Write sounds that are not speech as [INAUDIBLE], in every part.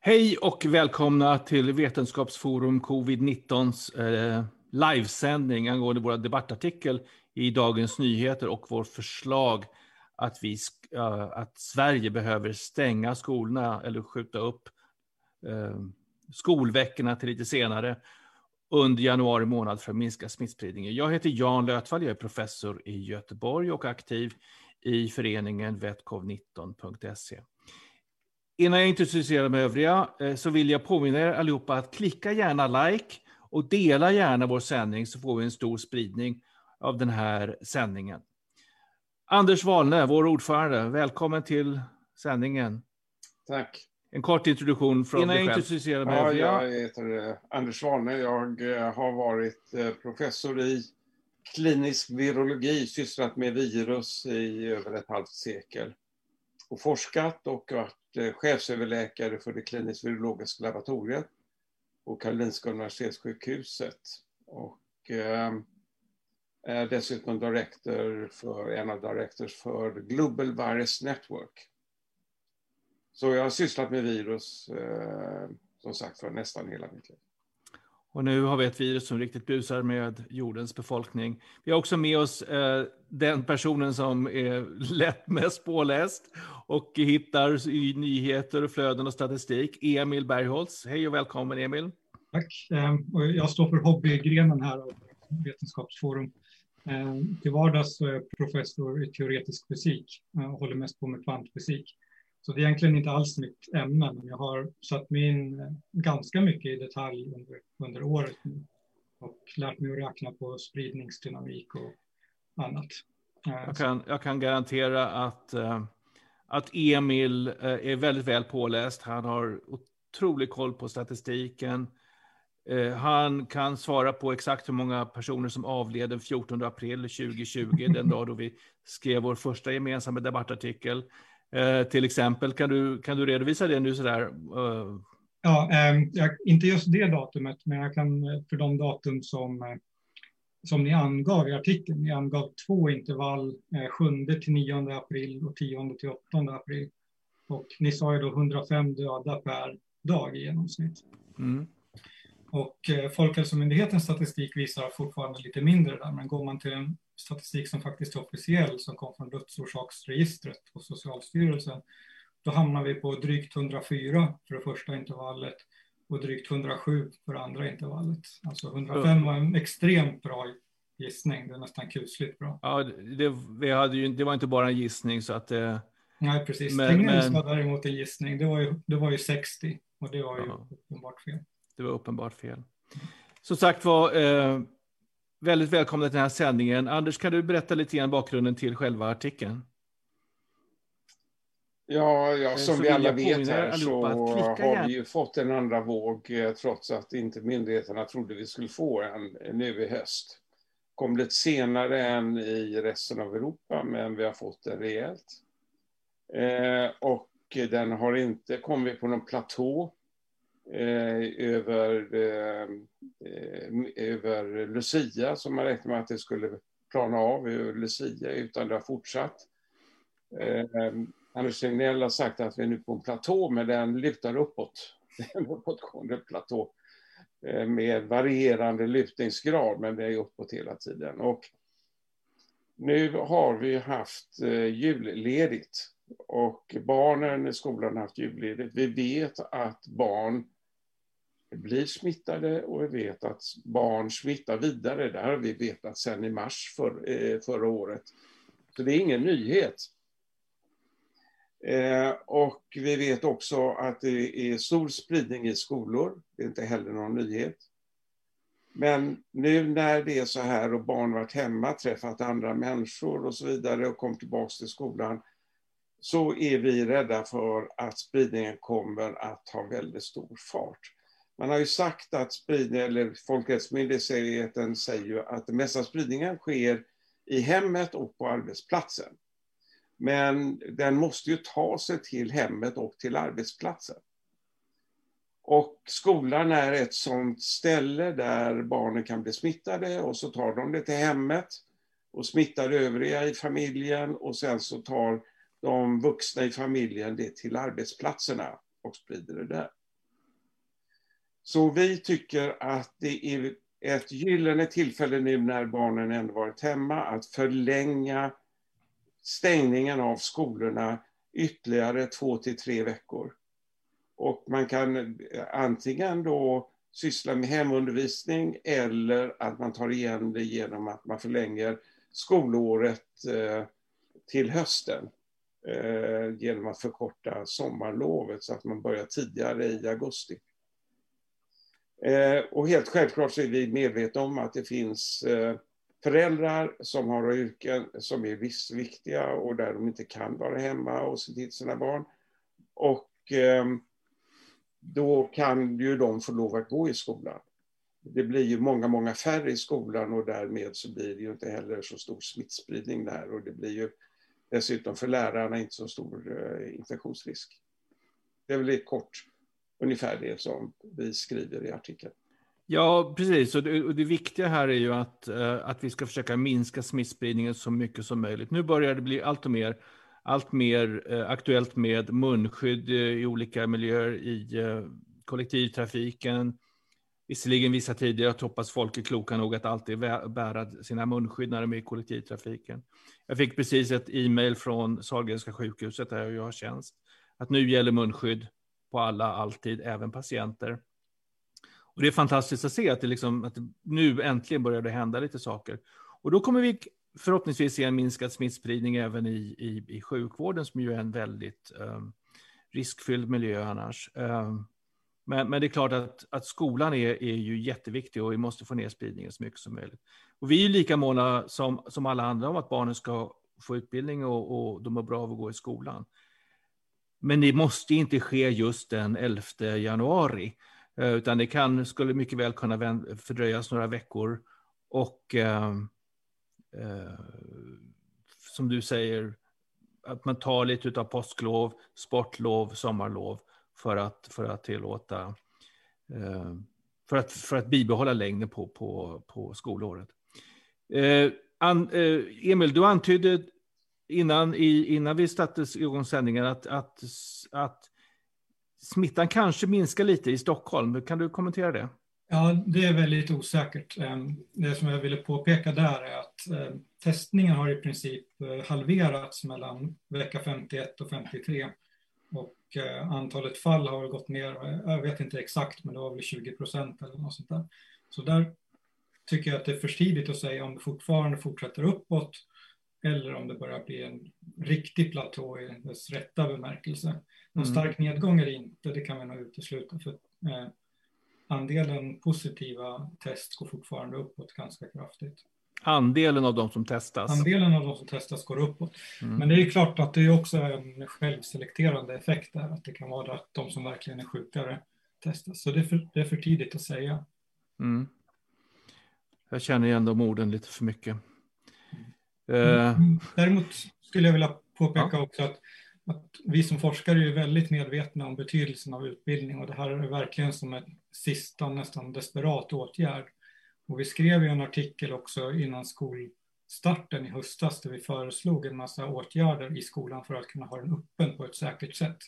Hej och välkomna till Vetenskapsforum covid-19s eh, livesändning angående vår debattartikel i Dagens Nyheter och vårt förslag att, vi, eh, att Sverige behöver stänga skolorna eller skjuta upp eh, skolveckorna till lite senare under januari månad för att minska smittspridningen. Jag heter Jan Lötvall, jag är professor i Göteborg och aktiv i föreningen vetcov19.se. Innan jag introducerar de övriga eh, så vill jag påminna er allihopa att klicka gärna like och dela gärna vår sändning så får vi en stor spridning av den här sändningen. Anders Wahlne, vår ordförande, välkommen till sändningen. Tack. En kort introduktion från Innan dig själv. Introducera de ja, jag heter eh, Anders Wahlne. Jag eh, har varit professor i klinisk virologi, sysslat med virus i över ett halvt sekel och forskat och varit eh, chefsöverläkare för det kliniskt virologiska laboratoriet på Karolinska Universitetssjukhuset. Och eh, är dessutom director för, en av directors för Global Virus Network. Så jag har sysslat med virus, eh, som sagt, för nästan hela mitt liv. Och nu har vi ett virus som riktigt busar med jordens befolkning. Vi har också med oss eh, den personen som är [LAUGHS] lätt mest påläst och hittar i nyheter, flöden och statistik. Emil Bergholtz. Hej och välkommen Emil. Tack. Eh, jag står för hobbygrenen här av Vetenskapsforum. Eh, till vardags så är jag professor i teoretisk fysik eh, och håller mest på med kvantfysik. Så det är egentligen inte alls mitt ämne, men jag har satt mig in eh, ganska mycket i detalj under, under året nu och lärt mig att räkna på spridningsdynamik och annat. Eh, jag kan, jag kan garantera att, uh, att Emil är väldigt väl påläst. Han har otrolig koll på statistiken. Han kan svara på exakt hur många personer som avled den 14 april 2020, den dag då vi skrev vår första gemensamma debattartikel. Eh, till exempel, kan du, kan du redovisa det nu sådär? Uh... Ja, eh, jag, inte just det datumet, men jag kan eh, för de datum som, eh, som ni angav i artikeln. Ni angav två intervall, eh, 7 till 9 april och 10 till 8 april. Och ni sa ju då 105 döda per dag i genomsnitt. Mm. Och eh, Folkhälsomyndighetens statistik visar fortfarande lite mindre där, men går man till en statistik som faktiskt är officiell, som kom från dödsorsaksregistret på Socialstyrelsen, då hamnar vi på drygt 104 för det första intervallet och drygt 107 för det andra intervallet. Alltså 105 var en extremt bra gissning, det är nästan kusligt bra. Ja, det, vi hade ju, det var inte bara en gissning så att det... Nej, precis. Men, men... däremot en gissning, det var, ju, det var ju 60 och det var ju ja. uppenbart fel. Det var uppenbart fel. Som sagt var, eh, väldigt välkomna till den här sändningen. Anders, kan du berätta lite grann bakgrunden till själva artikeln? Ja, ja eh, som så vi alla vet här så har vi ju fått en andra våg eh, trots att inte myndigheterna trodde vi skulle få en nu i höst. Kom lite senare än i resten av Europa, men vi har fått den rejält. Eh, och den har inte kommit på någon platå Eh, över, eh, eh, över Lucia, som man räknade med att det skulle plana av över Lucia, utan det har fortsatt. Eh, Anders Tegnell har sagt att vi är nu på en platå, men den lutar uppåt. [LAUGHS] en uppåtgående platå eh, med varierande lutningsgrad, men det är uppåt hela tiden. Och nu har vi haft eh, julledigt och barnen i skolan har haft julledigt. Vi vet att barn blir smittade och vi vet att barn smittar vidare. Det har vi vetat sedan i mars för, eh, förra året. Så det är ingen nyhet. Eh, och vi vet också att det är stor spridning i skolor. Det är inte heller någon nyhet. Men nu när det är så här och barn varit hemma, träffat andra människor och så vidare och kom tillbaka till skolan, så är vi rädda för att spridningen kommer att ta väldigt stor fart. Man har ju sagt att spridning, eller Folkhälsomyndigheten säger ju att den mesta spridningen sker i hemmet och på arbetsplatsen. Men den måste ju ta sig till hemmet och till arbetsplatsen. Och skolan är ett sånt ställe där barnen kan bli smittade och så tar de det till hemmet och smittar övriga i familjen och sen så tar de vuxna i familjen det till arbetsplatserna och sprider det där. Så vi tycker att det är ett gyllene tillfälle nu när barnen ändå varit hemma att förlänga stängningen av skolorna ytterligare två till tre veckor. Och man kan antingen då syssla med hemundervisning eller att man tar igen det genom att man förlänger skolåret eh, till hösten eh, genom att förkorta sommarlovet så att man börjar tidigare i augusti. Eh, och helt självklart så är vi medvetna om att det finns eh, föräldrar som har yrken som är viktiga och där de inte kan vara hemma och se till sina barn. Och eh, då kan ju de få lov att gå i skolan. Det blir ju många, många färre i skolan och därmed så blir det ju inte heller så stor smittspridning där och det blir ju dessutom för lärarna inte så stor infektionsrisk. Det är väl i kort ungefär det som vi skriver i artikeln. Ja, precis. Och det, och det, viktiga här är ju att, eh, att vi ska försöka minska smittspridningen så mycket som möjligt. Nu börjar det bli allt och mer allt mer eh, aktuellt med munskydd eh, i olika miljöer i kollektivtrafiken. Visserligen vissa tider, jag hoppas folk är kloka nog att alltid bära sina munskydd när de är i kollektivtrafiken. Jag fick precis ett e-mail från Sahlgrenska sjukhuset där jag har tjänst, att nu gäller munskydd på alla, alltid, även patienter. Och det är fantastiskt att se att, det liksom, att nu äntligen börjar det hända lite saker. Och då kommer vi förhoppningsvis se en minskad smittspridning även i, i, i sjukvården som ju är en väldigt eh, riskfylld miljö annars. Eh, men, men, det är klart att, att skolan är, är ju jätteviktig och vi måste få ner spridningen så mycket som möjligt. Och vi är lika måna som, som alla andra om att barnen ska få utbildning och, och de mår bra av att gå i skolan. Men det måste inte ske just den 11 januari, eh, utan det kan, skulle mycket väl kunna fördröjas några veckor. Och eh, eh, som du säger, att man tar lite av påsklov, sportlov, sommarlov för att, för att tillåta, eh, för, att, för att bibehålla längden på, på, på skolåret. Eh, an, eh, Emil, du antydde innan, i, innan vi satte igång sändningen att, att, att smittan kanske minskar lite i Stockholm. Kan du kommentera det? Ja, det är väldigt osäkert. Ehm, det som jag ville påpeka där är att ehm, testningen har i princip eh, halverats mellan vecka 51 och 53. Och eh, antalet fall har gått ner, eh, jag vet inte exakt, men det var väl 20 procent eller något sånt där. Så där tycker jag att det är för tidigt att säga om det fortfarande fortsätter uppåt eller om det börjar bli en riktig platå i dess rätta bemärkelse. Någon mm. stark nedgång är det inte, det kan vi nog utesluta. För, eh, andelen positiva test går fortfarande uppåt ganska kraftigt. Andelen av de som testas? Andelen av de som testas går uppåt. Mm. Men det är klart att det är också en självselekterande effekt där, att det kan vara att de som verkligen är sjukare testas. Så det är för, det är för tidigt att säga. Mm. Jag känner igen de orden lite för mycket. Mm. Uh... Däremot skulle jag vilja påpeka ja. också att att vi som forskare är väldigt medvetna om betydelsen av utbildning och det här är verkligen som en sista nästan desperat åtgärd. Och vi skrev ju en artikel också innan skolstarten i höstas där vi föreslog en massa åtgärder i skolan för att kunna ha den öppen på ett säkert sätt.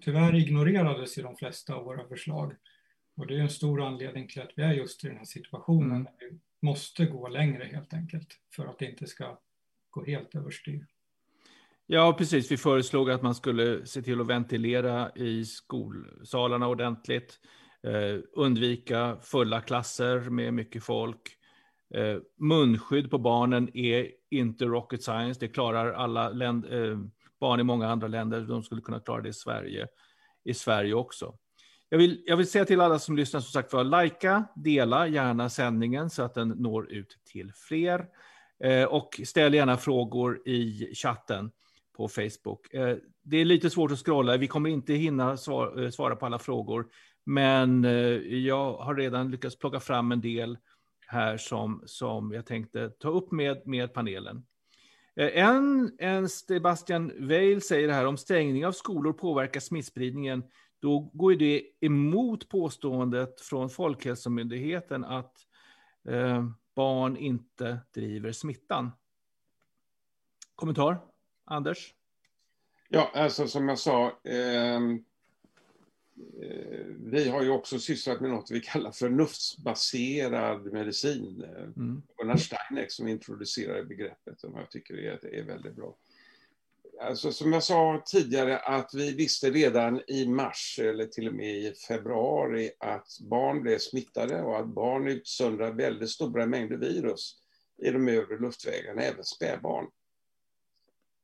Tyvärr ignorerades ju de flesta av våra förslag och det är en stor anledning till att vi är just i den här situationen. Mm. Vi måste gå längre helt enkelt för att det inte ska gå helt överstyr. Ja, precis. Vi föreslog att man skulle se till att ventilera i skolsalarna ordentligt. Eh, undvika fulla klasser med mycket folk. Eh, munskydd på barnen är inte rocket science. Det klarar alla länd, eh, barn i många andra länder. De skulle kunna klara det i Sverige, i Sverige också. Jag vill, jag vill säga till alla som lyssnar, som sagt för likea, dela gärna sändningen så att den når ut till fler. Eh, och ställ gärna frågor i chatten på Facebook. Eh, det är lite svårt att scrolla, vi kommer inte hinna eh, svara på alla frågor, men eh, jag har redan lyckats plocka fram en del här som, som jag tänkte ta upp med, med panelen. Eh, en, en Sebastian Weil säger här om stängning av skolor påverkar smittspridningen. Då går det emot påståendet från Folkhälsomyndigheten att eh, barn inte driver smittan. Kommentar? Anders? Ja, alltså som jag sa, ehm, eh, vi har ju också sysslat med något vi kallar förnuftsbaserad medicin. Mm. Gunnar Steineck som introducerade begreppet som jag tycker är, är väldigt bra. Alltså, som jag sa tidigare att vi visste redan i mars eller till och med i februari att barn blev smittade och att barn utsöndrar väldigt stora mängder virus i de övre luftvägarna, även spädbarn.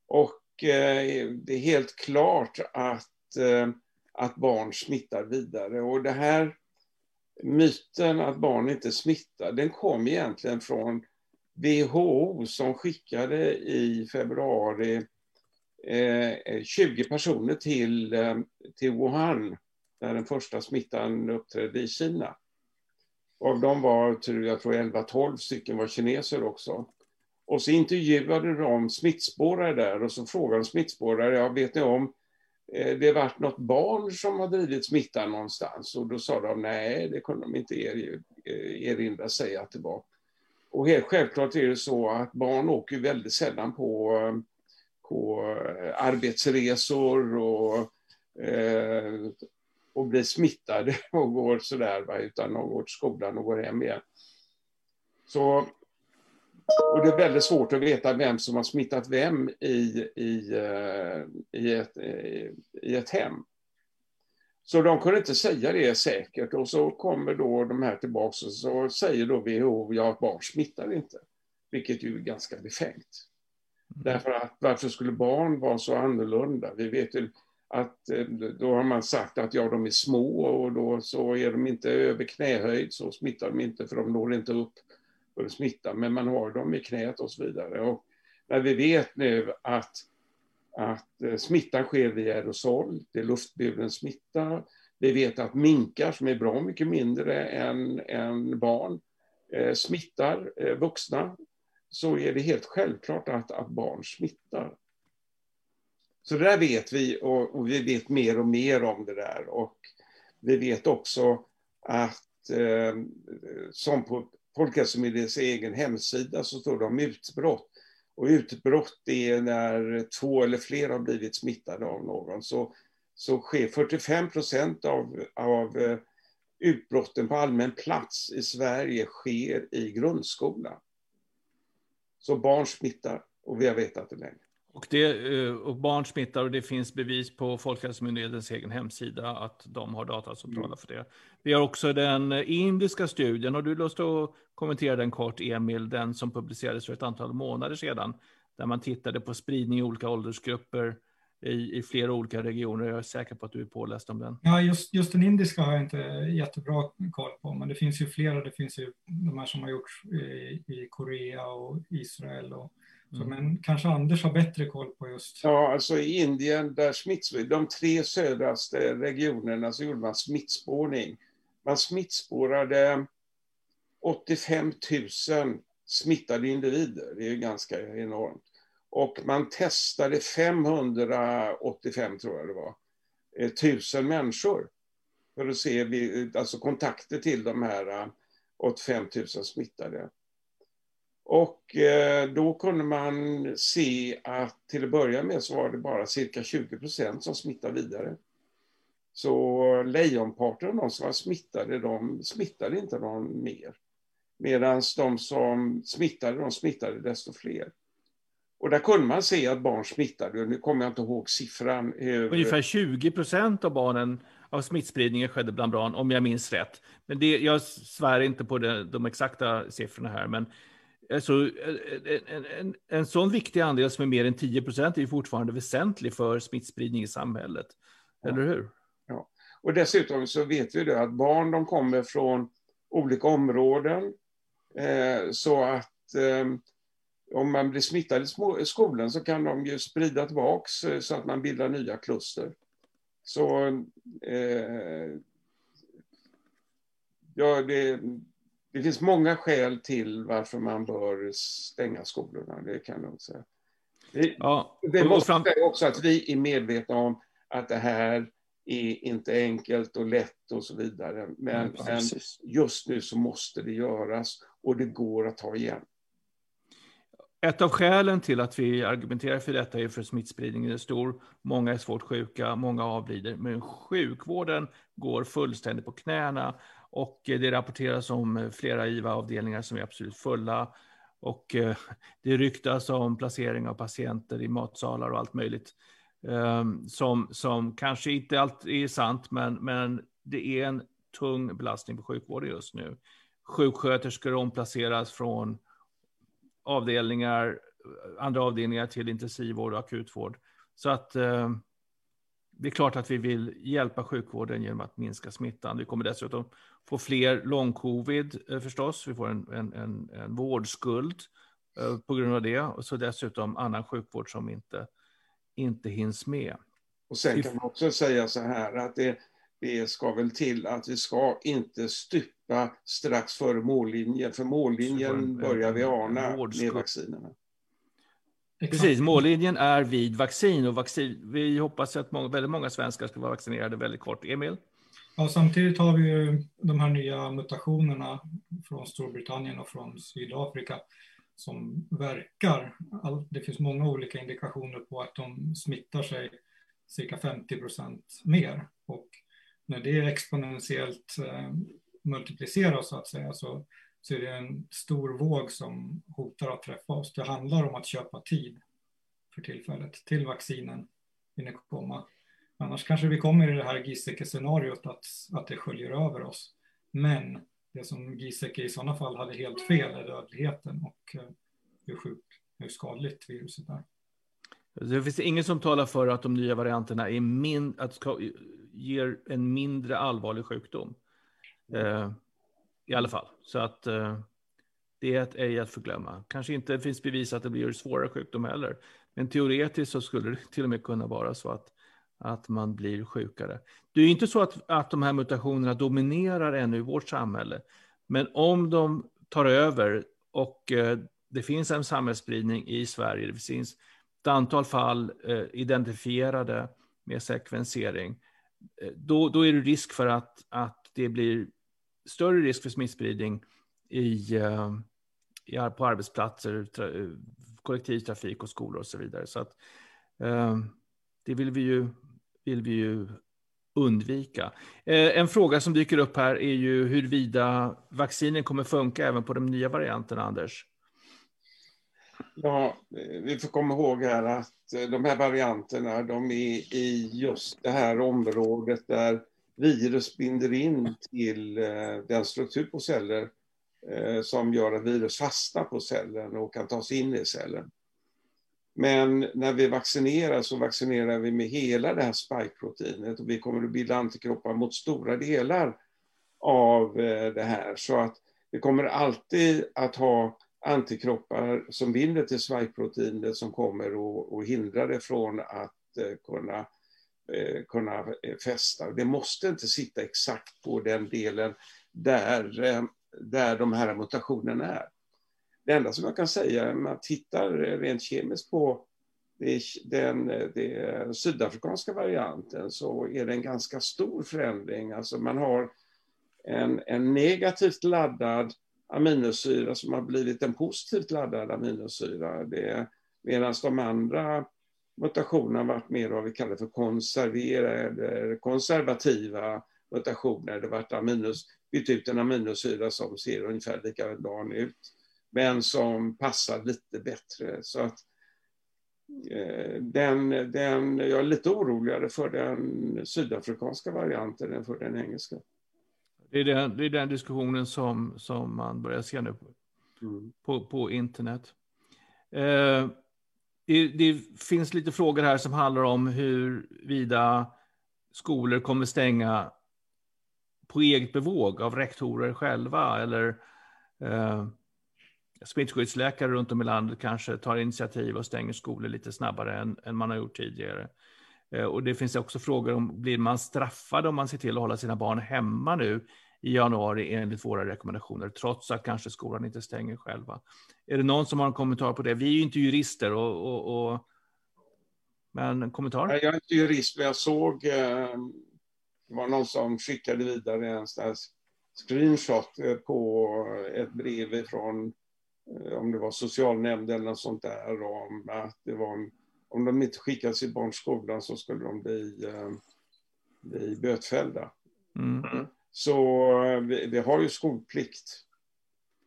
Och eh, det är helt klart att, eh, att barn smittar vidare. Och det här myten att barn inte smittar, den kom egentligen från WHO som skickade i februari Eh, eh, 20 personer till, eh, till Wuhan, där den första smittan uppträdde i Kina. Av dem var, jag tror 11-12 stycken var kineser också. Och så intervjuade de smittspårare där och så frågade de smittspårare, ja, vet ni om det varit något barn som har drivit smittan någonstans? Och då sa de nej, det kunde de inte er, erinra sig att det var. Och helt självklart är det så att barn åker väldigt sällan på på eh, arbetsresor och, eh, och blir smittade [LAUGHS] och går sådär, va, utan de går till skolan och går hem igen. Så, och det är väldigt svårt att veta vem som har smittat vem i, i, eh, i, ett, eh, i ett hem. Så de kunde inte säga det säkert och så kommer då de här tillbaka och så säger då WHO, ja barn smittar inte. Vilket ju är ganska befängt. Mm. Därför att varför skulle barn vara så annorlunda? Vi vet ju att eh, då har man sagt att ja, de är små och då så är de inte över knähöjd så smittar de inte för de når inte upp för att smitta, men man har dem i knät och så vidare. Och när vi vet nu att, att eh, smittan sker via aerosol, det är luftburen smitta. Vi vet att minkar som är bra mycket mindre än, än barn eh, smittar vuxna så är det helt självklart att, att barn smittar. Så det där vet vi och, och, vi vet mer och mer om det där. Och vi vet också att eh, som på Folkhälsomyndighetens egen hemsida så står det om utbrott. Och utbrott är när två eller fler har blivit smittade av någon. Så, så sker 45 procent av, av eh, utbrotten på allmän plats i Sverige sker i grundskolan. Så barn smittar och vi har vetat det länge. Och, det, eh, och barn smittar och det finns bevis på Folkhälsomyndighetens egen hemsida att de har data som talar mm. för det. Vi har också den indiska studien, och du lust att kommentera den kort Emil, den som publicerades för ett antal månader sedan, där man tittade på spridning i olika åldersgrupper i, i flera olika regioner. Jag är säker på att du är påläst om den. Ja, just, just den indiska har jag inte jättebra koll på, men det finns ju flera. Det finns ju de här som har gjorts i, i Korea och Israel. Och, så, mm. Men kanske Anders har bättre koll på just... Ja, alltså i Indien, där smittspår, de tre södraste regionerna, så gjorde man smittspårning. Man smittspårade 85 000 smittade individer. Det är ju ganska enormt. Och man testade 585, tror jag det var, eh, tusen människor. För att se alltså kontakter till de här eh, 85 000 smittade. Och eh, då kunde man se att till att börja med så var det bara cirka 20 procent som smittade vidare. Så lejonparten av de som var smittade, de smittade inte någon mer. Medan de som smittade, de smittade desto fler. Och där kunde man se att barn smittade, nu kommer jag inte ihåg siffran. Ungefär 20 procent av barnen av smittspridningen skedde bland barn, om jag minns rätt. Men det, jag svär inte på det, de exakta siffrorna här, men alltså, en, en, en sån viktig andel som är mer än 10 procent är fortfarande väsentlig för smittspridning i samhället. Ja. Eller hur? Ja. Och dessutom så vet vi det att barn de kommer från olika områden. Eh, så att eh, om man blir smittad i skolan så kan de ju sprida tillbaks eh, så att man bildar nya kluster. Så eh, ja, det, det finns många skäl till varför man bör stänga skolorna, det kan jag säga. Det, ja, det måste fram... säga också att vi är medvetna om att det här är inte enkelt och lätt och så vidare. Men, ja, men just nu så måste det göras och det går att ta igen ett av skälen till att vi argumenterar för detta är för att smittspridningen är stor. Många är svårt sjuka, många avlider. Men sjukvården går fullständigt på knäna och eh, det rapporteras om flera IVA-avdelningar som är absolut fulla. Och eh, det ryktas om placering av patienter i matsalar och allt möjligt. Ehm, som, som kanske inte alltid är sant, men, men det är en tung belastning på sjukvården just nu. Sjuksköterskor omplaceras från avdelningar, andra avdelningar till intensivvård och akutvård. Så att eh, det är klart att vi vill hjälpa sjukvården genom att minska smittan. Vi kommer dessutom få fler lång-covid eh, förstås. Vi får en, en, en, en vårdskuld eh, på grund av det. Och så dessutom annan sjukvård som inte, inte hinns med. Och sen kan man också säga så här att det, det ska väl till att vi ska inte stupa strax före mållinjen, för mållinjen börjar vi ana med vaccinerna. Precis, mållinjen är vid vaccin och vaccin, vi hoppas att många, väldigt många svenskar ska vara vaccinerade väldigt kort. Emil? Ja, samtidigt har vi ju de här nya mutationerna från Storbritannien och från Sydafrika som verkar, det finns många olika indikationer på att de smittar sig cirka 50 procent mer. Och när det exponentiellt eh, multipliceras så att säga så, så är det en stor våg som hotar att träffa oss. Det handlar om att köpa tid för tillfället till vaccinen hinner komma. Annars kanske vi kommer i det här Giesecke-scenariot att, att det sköljer över oss. Men det som Giesecke i sådana fall hade helt fel är dödligheten och eh, hur sjukt, hur skadligt viruset är. Det finns inget som talar för att de nya varianterna är min, att ska, ger en mindre allvarlig sjukdom. Eh, I alla fall. Så att eh, det är ett ej att förglömma. Kanske inte finns bevis att det blir svårare sjukdom heller. Men teoretiskt så skulle det till och med kunna vara så att, att man blir sjukare. Det är inte så att, att de här mutationerna dominerar ännu i vårt samhälle. Men om de tar över och eh, det finns en samhällsspridning i Sverige, det finns ett antal fall eh, identifierade med sekvensering, Eh, då, då är det risk för att, att det blir större risk för smittspridning i, eh, i, på arbetsplatser, tra, eh, kollektivtrafik och skolor och så vidare. Så att, det vill vi ju, vill vi ju undvika. En fråga som dyker upp här är ju huruvida vaccinen kommer funka även på de nya varianterna, Anders. Ja, vi får komma ihåg här att Eh, de här varianterna, de är i just det här området där virus binder in till eh, den struktur på celler eh, som gör att virus fastnar på cellen och kan ta sig in i cellen. Men när vi vaccinerar så vaccinerar vi med hela det här spike-proteinet och vi kommer att bilda antikroppar mot stora delar av det här. Så att vi kommer alltid att ha antikroppar som binder till svajproteinet som kommer och hindrar det från att eh, kunna Eh, kunna eh, fästa. Det måste inte sitta exakt på den delen där, eh, där de här mutationerna är. Det enda som jag kan säga, om man tittar eh, rent kemiskt på den, den sydafrikanska varianten så är det en ganska stor förändring. Alltså man har en, en negativt laddad aminosyra som har blivit en positivt laddad aminosyra. Medan de andra mutationerna har varit mer vad vi kallar för konserverade, konservativa mutationer. Det har varit aminos, bytt ut en aminosyra som ser ungefär likadan ut, men som passar lite bättre. Så att eh, den, den, jag är lite oroligare för den sydafrikanska varianten än för den engelska. Det är den, det är den diskussionen som, som man börjar se nu på, mm. på, på internet. Eh, det, det, finns lite frågor här som handlar om huruvida skolor kommer stänga på eget bevåg av rektorer själva eller eh, smittskyddsläkare runt om i landet kanske tar initiativ och stänger skolor lite snabbare än, än man har gjort tidigare. Eh, och det finns också frågor om blir man straffad om man ser till att hålla sina barn hemma nu i januari enligt våra rekommendationer, trots att kanske skolan inte stänger själva. Är det någon som har en kommentar på det? Vi är ju inte jurister, och, och, och... men en kommentar? Jag är inte jurist, men jag såg, eh, det var någon som skickade vidare en sån screenshot eh, på ett brev från om det var socialnämnden eller något sånt där, om att det var, en om de inte skickade sitt barn till skolan så skulle de bli, bli bötfällda. Mm. Så vi, vi, har ju skolplikt.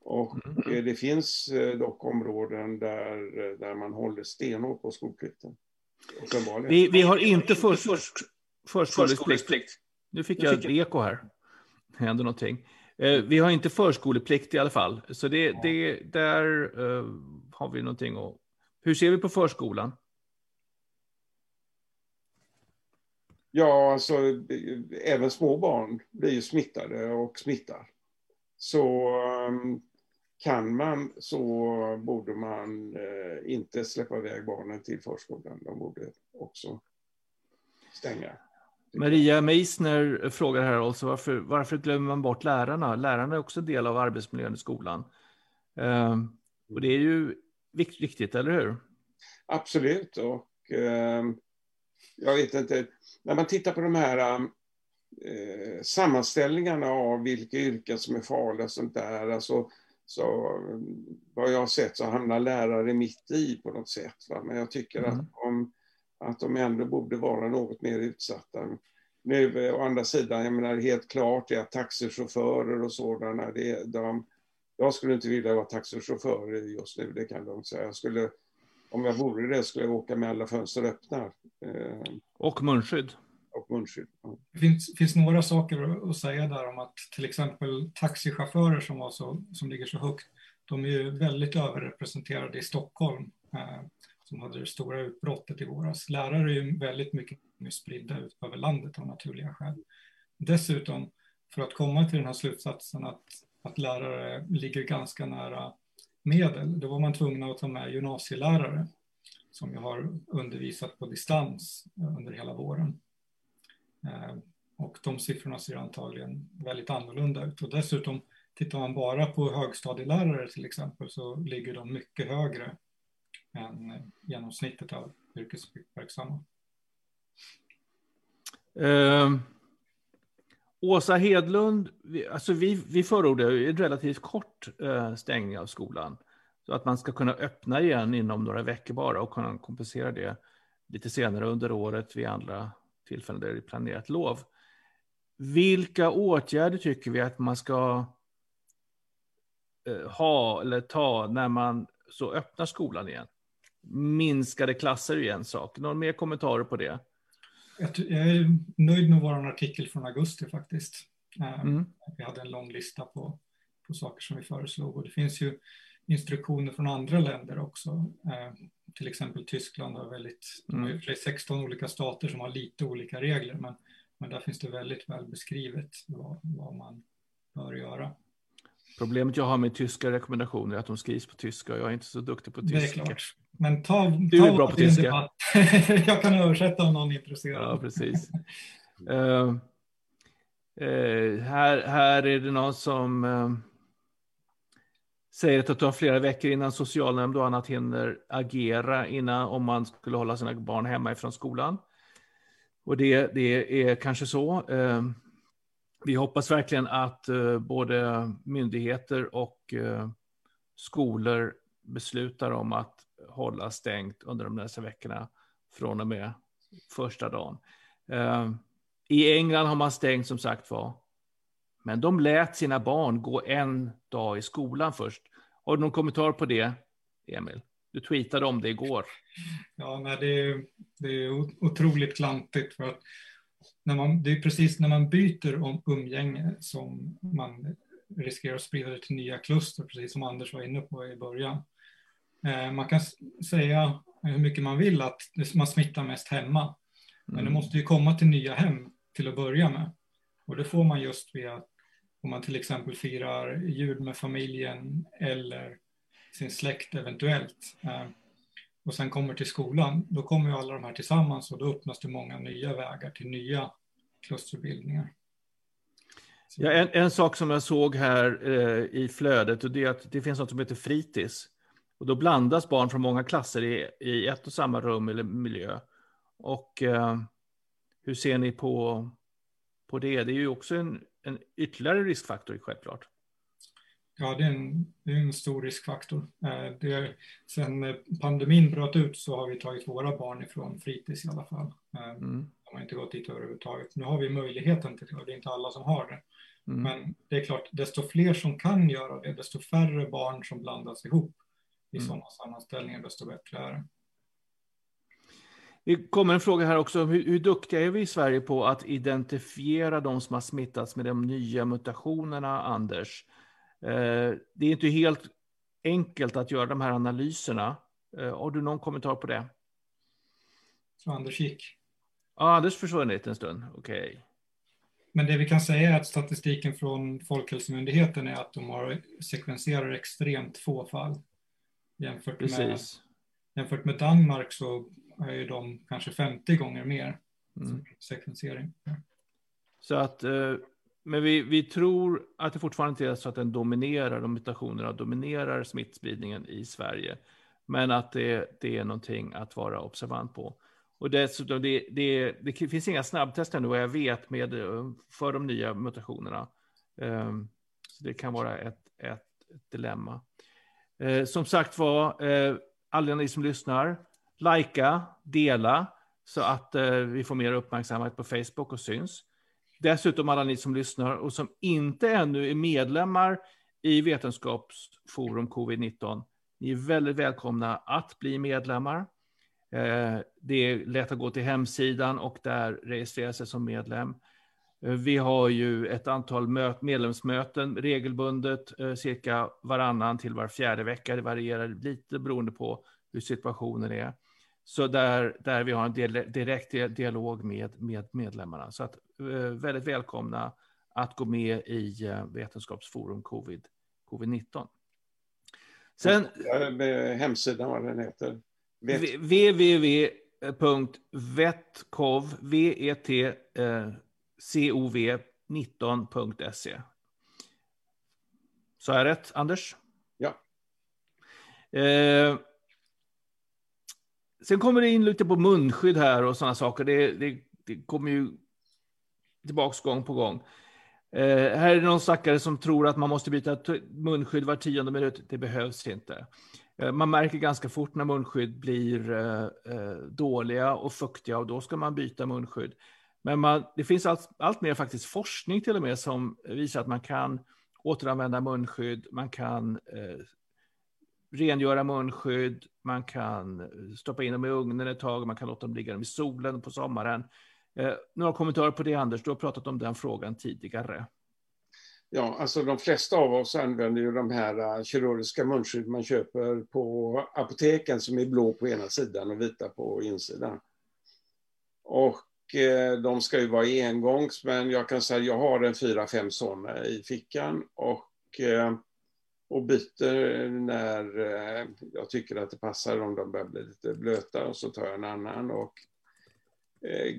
Och mm. det finns dock områden där, där man håller stenhårt på skolplikten. Vi, vi har inte för, för, förskoleplikt. Nu fick jag ett eko här. Det hände någonting. Eh, vi har inte förskoleplikt i alla fall. Så det, det, där har vi någonting att... Hur ser vi på förskolan? Ja, alltså även små barn blir ju smittade och smittar. Så um, kan man så borde man uh, inte släppa iväg barnen till förskolan. De borde också stänga. Maria Meissner frågar här också varför, varför glömmer man bort lärarna? Lärarna är också en del av arbetsmiljön i skolan. Uh, och det är ju viktigt, eller hur? Absolut. Och uh, jag vet inte, när man tittar på de här uh, sammanställningarna av vilka yrken som är farliga och sånt där, alltså, så vad jag har sett så hamnar lärare mitt i på något sätt. Va? Men jag tycker mm. att de att de ändå borde vara något mer utsatta. Nu å andra sidan, jag menar helt klart är att taxichaufförer och sådana, det, de, jag skulle inte vilja vara taxichaufför just nu, det kan de säga. Jag skulle, om jag vore det skulle jag åka med alla fönster öppna. Eh, och munskydd. Och munskydd. Ja. Det finns, finns några saker att säga där om att till exempel taxichaufförer som, var så, som ligger så högt, de är ju väldigt överrepresenterade i Stockholm. Eh, som hade det stora utbrottet i våras. Lärare är ju väldigt mycket mer spridda ut över landet av naturliga skäl. Dessutom, för att komma till den här slutsatsen att, att lärare ligger ganska nära medel, då var man tvungen att ta med gymnasielärare som jag har undervisat på distans eh, under hela våren. Eh, och de siffrorna ser antagligen väldigt annorlunda ut. Och dessutom, tittar man bara på högstadielärare till exempel, så ligger de mycket högre än eh, genomsnittet av yrkesverksamma. Eh, Åsa Hedlund, vi, alltså vi, vi förordar en relativt kort eh, stängning av skolan. Så att man ska kunna öppna igen inom några veckor bara och kunna kompensera det lite senare under året vid andra tillfällen där det är planerat lov. Vilka åtgärder tycker vi att man ska eh, ha eller ta när man så öppnar skolan igen? minskade klasser är ju en sak. Någon mer kommentarer på det? Jag, är nöjd med vår artikel från augusti faktiskt. Eh, mm. Vi hade en lång lista på, på saker som vi föreslog och det finns ju instruktioner från andra länder också. Eh, till exempel Tyskland har väldigt, mm. det är 16 olika stater som har lite olika regler men, men där finns det väldigt väl beskrivet vad, vad man bör göra. Problemet jag har med tyska rekommendationer är att de skrivs på tyska och jag är inte så duktig på tyska. Det är klart. Men ta, du är bra på tyska. [LAUGHS] jag kan översätta om någon är intresserad. Ja, precis. uh, uh, här, här är det någon som uh, säger att det tar flera veckor innan socialnämnd och annat hinner agera innan om man skulle hålla sina barn hemma ifrån skolan. Och det, det är kanske så. Vi hoppas verkligen att eh, både myndigheter och eh, skolor beslutar om att hålla stängt under de nästa veckorna från och med första dagen. Eh, I England har man stängt som sagt var. Men de lät sina barn gå en dag i skolan först. Har du någon kommentar på det, Emil? Du tweetade om det igår. Ja, nej, det, är, det är otroligt klantigt. För att när man, det är precis när man byter om umgänge som man riskerar att sprida det till nya kluster, precis som Anders var inne på i början. Eh, man kan säga hur mycket man vill att man smittar mest hemma. Men det mm. måste ju komma till nya hem till att börja med. Och det får man just via om man till exempel firar jul med familjen eller sin släkt eventuellt. Och sen kommer till skolan, då kommer ju alla de här tillsammans och då öppnas det många nya vägar till nya klusterbildningar. Ja, en, en, sak som jag såg här eh, i flödet och det är att det finns något som heter fritids. Och då blandas barn från många klasser i, i ett och samma rum eller miljö. Och eh, hur ser ni på, på det? Det är ju också en, en ytterligare riskfaktor självklart. Ja, det är en, det är en stor riskfaktor. Eh, det, sen pandemin bröt ut så har vi tagit våra barn ifrån fritids i alla fall. Eh, mm. De har inte gått dit överhuvudtaget. Nu har vi möjligheten till det och det är inte alla som har det. Mm. Men det är klart, desto fler som kan göra det, desto färre barn som blandas ihop i mm. sådana sammanställningar, desto bättre är det. Det kommer en fråga här också. Hur, hur duktiga är vi i Sverige på att identifiera de som har smittats med de nya mutationerna, Anders? Eh, det är inte helt enkelt att göra de här analyserna. Eh, har du någon kommentar på det? Så Anders gick? Ja, Anders försvunnit en stund. Okej. Okay. Men det vi kan säga är att statistiken från Folkhälsomyndigheten är att de har sekvenserar extremt få fall. Jämfört med, jämfört med Danmark så är ju de kanske 50 gånger mer mm. sekvensering. Så att, eh, men vi, vi tror att det fortfarande är så att den dominerar, de mutationerna dominerar smittspridningen i Sverige. Men att det, det är någonting att vara observant på. Och dessutom, det, det, det finns inga snabbtester nu vad jag vet med, eh, för de nya mutationerna. Ehm, så det kan vara ett, ett, ett dilemma. Eh, som sagt var, eh, alla ni som lyssnar, likea, dela så att vi får mer uppmärksamhet på Facebook och syns. Dessutom alla ni som lyssnar och som inte ännu är medlemmar i Vetenskapsforum covid-19, ni är väldigt välkomna att bli medlemmar. Eh, det är lätt att gå till hemsidan och där registrera sig som medlem. Eh, vi har ju ett antal medlemsmöten regelbundet, eh, cirka varannan till var fjärde vecka. Det varierar lite beroende på hur situationen är. Så där, där vi har en direkt dialog med, med medlemmarna. Så att, väldigt välkomna att gå med i Vetenskapsforum covid, covid-19. Sen... Hemsidan, vad den heter? www.vetkov, V-E-T-C-O-V 19.se. Så är rätt, Anders? Ja. Eh, sen kommer det in lite på munskydd här och sådana saker. Det, det, det kommer ju tillbaka gång på gång. Eh, här är det någon stackare som tror att man måste byta munskydd var tionde minut. Det behövs inte. Eh, man märker ganska fort när munskydd blir eh, eh, dåliga och fuktiga och då ska man byta munskydd. Men man, det finns allt, allt mer faktiskt forskning till och med som visar att man kan återanvända munskydd, man kan eh, rengöra munskydd, man kan eh, stoppa in dem i ugnen ett tag, man kan låta dem ligga i solen på sommaren. Eh, några kommentarer på det Anders, du har pratat om den frågan tidigare. Ja, alltså de flesta av oss använder ju de här eh, kirurgiska munskydd man köper på apoteken som är blå på ena sidan och vita på insidan. Och eh, de ska ju vara engångs, men jag kan säga att jag har en fyra, fem sådana i fickan och, eh, och byter när eh, jag tycker att det passar om de börjar bli lite blöta och så tar jag en annan. Och,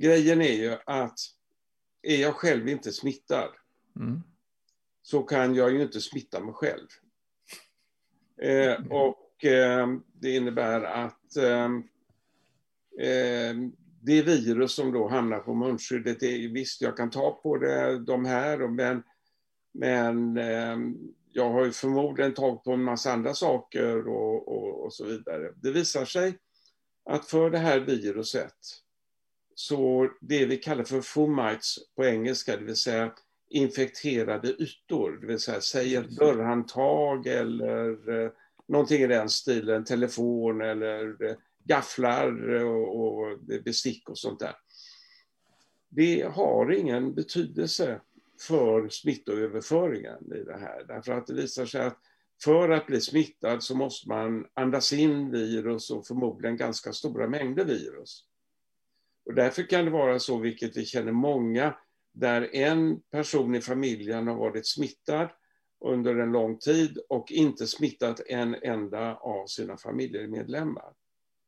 grejen är ju att är jag själv inte smittad mm så kan jag ju inte smitta mig själv. Eh, mm. och eh, det innebär att eh, eh, det virus som då hamnar på munskyddet, är, visst jag kan ta på det, de här, men, men eh, jag har ju förmodligen tagit på en massa andra saker och, och, och så vidare. Det visar sig att för det här viruset, så det vi kallar för fomites på engelska, det vill säga infekterade ytor, det vill säga säg ett dörrhandtag eller eh, någonting i den stilen, telefon eller eh, gafflar och, och bestick och sånt där. Det har ingen betydelse för smittoöverföringen i det här, därför att det visar sig att för att bli smittad så måste man andas in virus och förmodligen ganska stora mängder virus. Och därför kan det vara så, vilket vi känner många där en person i familjen har varit smittad under en lång tid och inte smittat en enda av sina familjemedlemmar.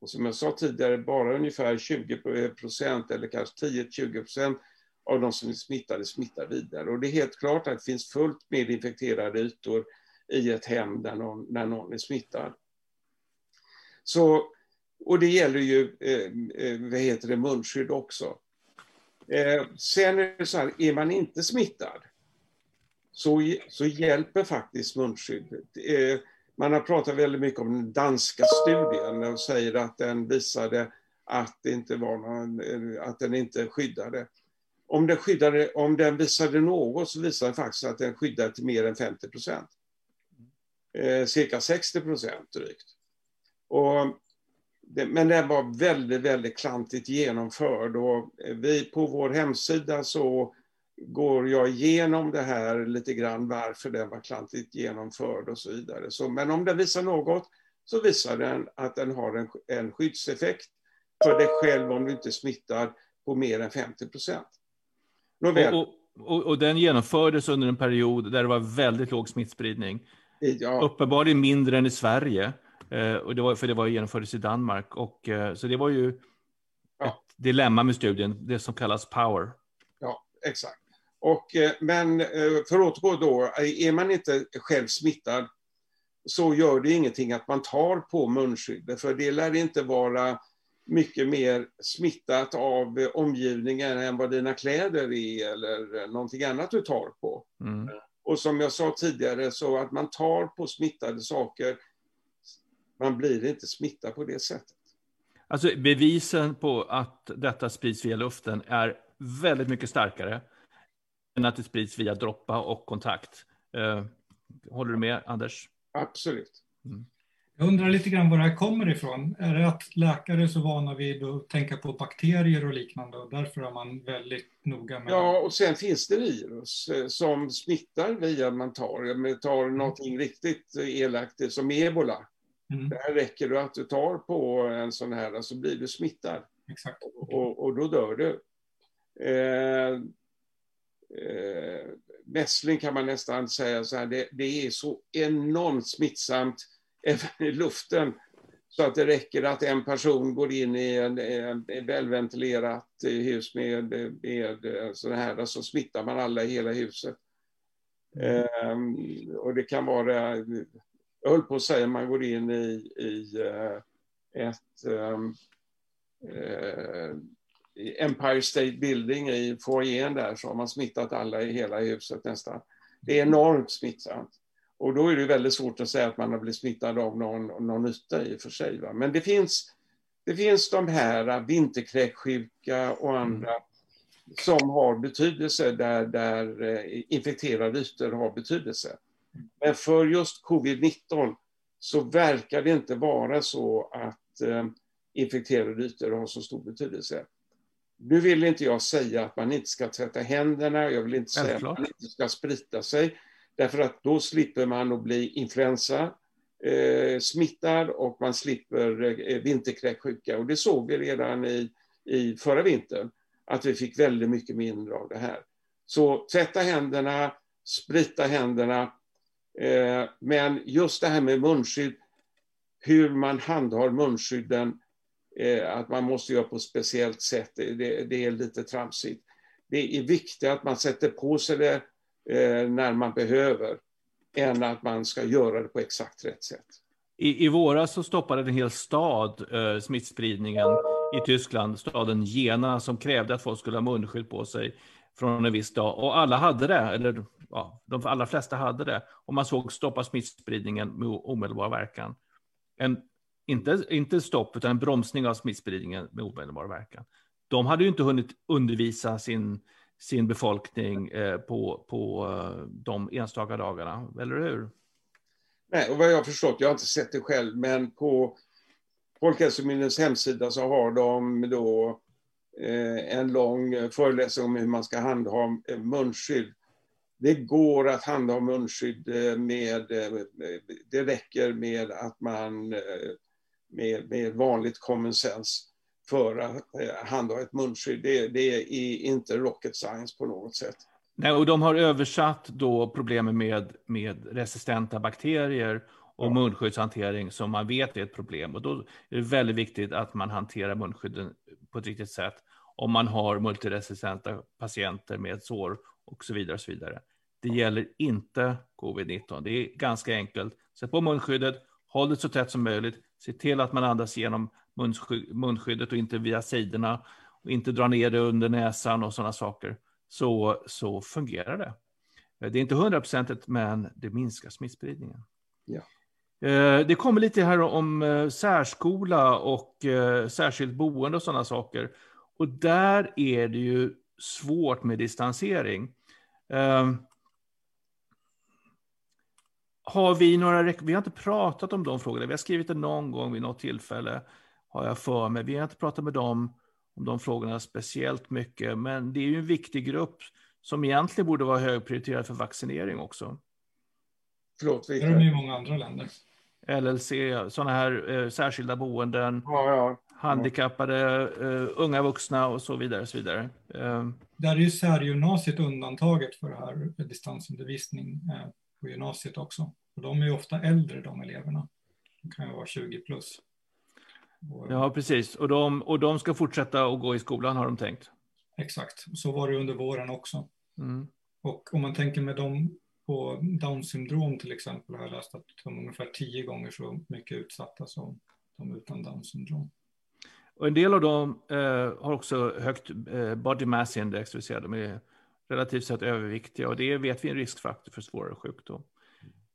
Och som jag sa tidigare, bara ungefär 20 procent eller kanske 10-20 procent av de som är smittade smittar vidare. Och det är helt klart att det finns fullt med infekterade ytor i ett hem där någon, när någon är smittad. Så, och det gäller ju eh, eh, vad heter det, munskydd också. Eh, sen är det så här, är man inte smittad så, så hjälper faktiskt munskydd. Eh, man har pratat väldigt mycket om den danska studien och säger att den visade att, det inte var någon, eh, att den inte skyddade. Om den, skyddade, om den visade något så visade den faktiskt att den skyddade till mer än 50 procent. Eh, cirka 60 procent drygt. Och det, men den var väldigt, väldigt klantigt genomförd och vi på vår hemsida så går jag igenom det här lite grann, varför den var klantigt genomförd och så vidare. Så, men om den visar något så visar den att den har en, en skyddseffekt för dig själv om du inte smittar på mer än 50 procent. Och, och, och, den genomfördes under en period där det var väldigt låg smittspridning. Ja. Uppenbarligen mindre än i Sverige. Eh, och det var, för det var genomfördes i Danmark. Och, eh, så det var ju ja. ett dilemma med studien, det som kallas power. Ja, exakt. Och, eh, men för att återgå då, är man inte själv smittad så gör det ingenting att man tar på munskyddet, för det lär inte vara mycket mer smittat av omgivningen än vad dina kläder är eller någonting annat du tar på. Mm. Och som jag sa tidigare, så att man tar på smittade saker, man blir inte smittad på det sättet. Alltså bevisen på att detta sprids via luften är väldigt mycket starkare än att det sprids via droppa och kontakt. Uh, håller du med, Anders? Absolut. Mm. Jag undrar lite grann var det här kommer ifrån. Är det att läkare är så vana vid att tänka på bakterier och liknande och därför är man väldigt noga med... Ja, och sen finns det virus eh, som smittar via man tar, man tar mm. någonting riktigt elakt som ebola. Mm. Där räcker det att du tar på en sån här så blir du smittad. Exakt. Och, och då dör du. Eh, eh, mässling kan man nästan säga så här, det, det är så enormt smittsamt luften. Så att det räcker att en person går in i ett välventilerat eh, hus med, med eh, sådana här, så smittar man alla i hela huset. Mm. Um, och det kan vara, jag höll på att säga, man går in i, i uh, ett um, uh, Empire State Building i foajén där så har man smittat alla i hela huset nästan. Det är enormt smittsamt. Och då är det väldigt svårt att säga att man har blivit smittad av någon, någon nytta i och för sig. Va? Men det finns, det finns de här vinterkräksjuka och andra mm. som har betydelse där, där eh, infekterade ytor har betydelse. Men för just covid-19 så verkar det inte vara så att eh, infekterade ytor har så stor betydelse. Nu vill inte jag säga att man inte ska tvätta händerna, jag vill inte säga att man inte ska sprita sig. Därför att då slipper man att bli influensa eh, smittad och man slipper eh, vinterkräksjuka. Och det såg vi redan i, i förra vintern, att vi fick väldigt mycket mindre av det här. Så tvätta händerna, sprita händerna. Eh, men just det här med munskydd, hur man handhar munskydden, eh, att man måste göra på ett speciellt sätt, det, det är lite tramsigt. Det är viktigt att man sätter på sig det Eh, när man behöver än att man ska göra det på exakt rätt sätt. I, i våras så stoppade en hel stad eh, smittspridningen i Tyskland, staden Jena, som krävde att folk skulle ha munskydd på sig från en viss dag. Och alla hade det, eller ja, de allra flesta hade det. Och man såg stoppa smittspridningen med omedelbar verkan. En, inte, inte stopp, utan en bromsning av smittspridningen med omedelbar verkan. De hade ju inte hunnit undervisa sin sin befolkning eh, på, på eh, de enstaka dagarna, eller hur? Nej, och vad jag har förstått, jag har inte sett det själv, men på Folkhälsomyndighetens hemsida så har de då eh, en lång föreläsning om hur man ska handha munskydd. Det går att handha munskydd med, det räcker med att man med, med vanligt common sense för att eh, handha ett munskydd. Det, det, är inte rocket science på något sätt. Nej, och de har översatt då problemen med, med resistenta bakterier och ja. munskyddshantering som man vet är ett problem. Och då är det väldigt viktigt att man hanterar munskydden på ett riktigt sätt om man har multiresistenta patienter med sår och så vidare. Och så vidare. Det gäller inte covid-19. Det är ganska enkelt. Sätt på munskyddet, håll det så tätt som möjligt, se till att man andas genom munskyddet och inte via sidorna och inte dra ner det under näsan och sådana saker, så, så fungerar det. Det är inte hundraprocentigt, men det minskar smittspridningen. Ja. Det kommer lite här om särskola och särskilt boende och sådana saker. Och där är det ju svårt med distansering. Har vi några, vi har inte pratat om de frågorna. Vi har skrivit det någon gång vid något tillfälle, har jag för mig. Vi har inte pratat med dem om de frågorna speciellt mycket, men det är ju en viktig grupp som egentligen borde vara högprioriterad för vaccinering också. Förlåt, Det är de i många andra länder. LLC, sådana här eh, särskilda boenden, ja, ja. handikappade, eh, unga vuxna och så vidare. Så vidare. Eh. Där är ju särgymnasiet undantaget för det här distansundervisning eh, på gymnasiet också. Och de är ofta äldre, de eleverna. De kan ju vara 20 plus. Och, ja, precis. Och de, och de ska fortsätta att gå i skolan, har de tänkt? Exakt. Så var det under våren också. Mm. Och om man tänker med dem på Down syndrom till exempel har jag läst att de är ungefär tio gånger så mycket utsatta som de utan Down syndrom. Och en del av dem eh, har också högt eh, body mass index, det vill säga de är relativt sett överviktiga och det vet vi är en riskfaktor för svårare sjukdom.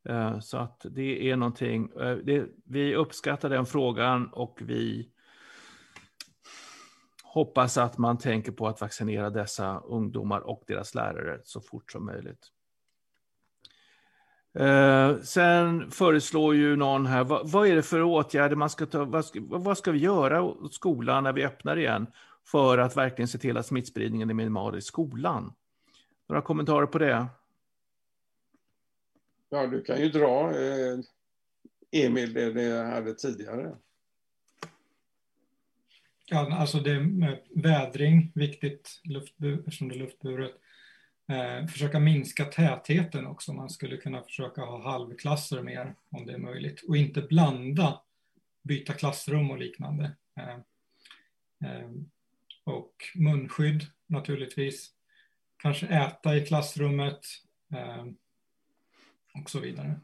Eh, så att det är någonting, eh, det, vi uppskattar den frågan och vi hoppas att man tänker på att vaccinera dessa ungdomar och deras lärare så fort som möjligt. Eh, sen föreslår ju någon här, vad, vad, är det för åtgärder man ska ta, vad ska, vad ska vi göra åt skolan när vi öppnar igen för att verkligen se till att smittspridningen är minimal i skolan? Några kommentarer på det? Ja, du kan ju dra, eh, Emil, det det hade tidigare. Ja, alltså det med vädring, viktigt luftbur, eftersom det är luftburet. Eh, försöka minska tätheten också. Man skulle kunna försöka ha halvklasser mer om det är möjligt. Och inte blanda, byta klassrum och liknande. Eh, eh, och munskydd naturligtvis. Kanske äta i klassrummet eh, och så vidare.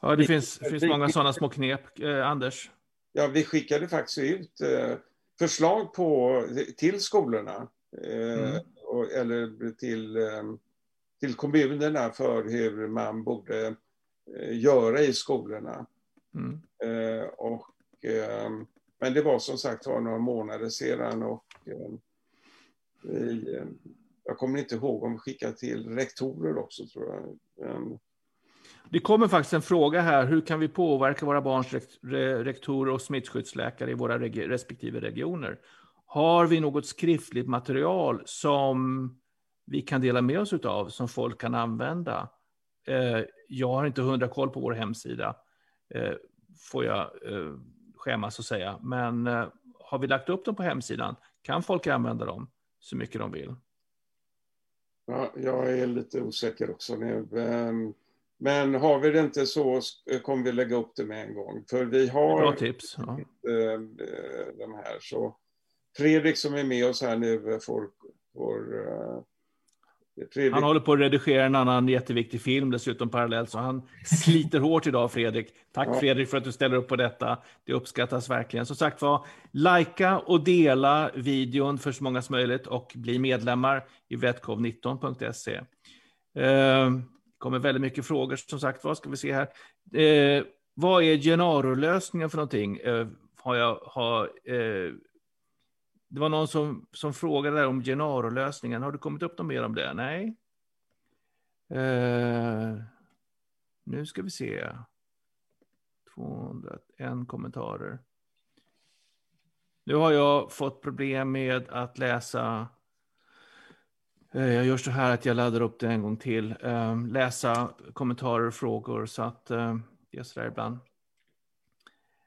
Ja, det finns, det finns många sådana små knep. Eh, Anders? Ja, vi skickade faktiskt ut eh, förslag på, till skolorna. Eh, mm. och, eller till, eh, till kommunerna för hur man borde eh, göra i skolorna. Mm. Eh, och, men det var som sagt var några månader sedan och vi, jag kommer inte ihåg om vi skickade till rektorer också tror jag. Ehm. Det kommer faktiskt en fråga här. Hur kan vi påverka våra barns rektorer och smittskyddsläkare i våra respektive regioner? Har vi något skriftligt material som vi kan dela med oss av, som folk kan använda? Ehm, jag har inte hundra koll på vår hemsida, ehm, får jag skämmas och säga. Men eh, har vi lagt upp dem på hemsidan kan folk använda dem så mycket de vill. Ja, jag är lite osäker också nu. Ehm, men har vi det inte så kommer vi lägga upp det med en gång. För vi har Bra tips. Ja. Ehm, de här. Så Fredrik som är med oss här nu får... får eh, Fredrik... Han håller på att redigera en annan jätteviktig film dessutom parallellt, så han sliter hårt idag, Fredrik. Tack ja. Fredrik för att du ställer upp på detta. Det uppskattas verkligen. Som sagt var, likea och dela videon för så många som möjligt och bli medlemmar i vetcov19.se. Eh, kommer väldigt mycket frågor, som sagt vad ska vi se här. Eh, vad är Gennaro-lösningen för någonting? Eh, har jag, har, eh, det var någon som, som frågade om Genaro-lösningen. Har du kommit upp något mer om det? Nej. Eh, nu ska vi se. 201 kommentarer. Nu har jag fått problem med att läsa. Eh, jag gör så här att jag laddar upp det en gång till. Eh, läsa kommentarer och frågor så att eh, det är så där ibland.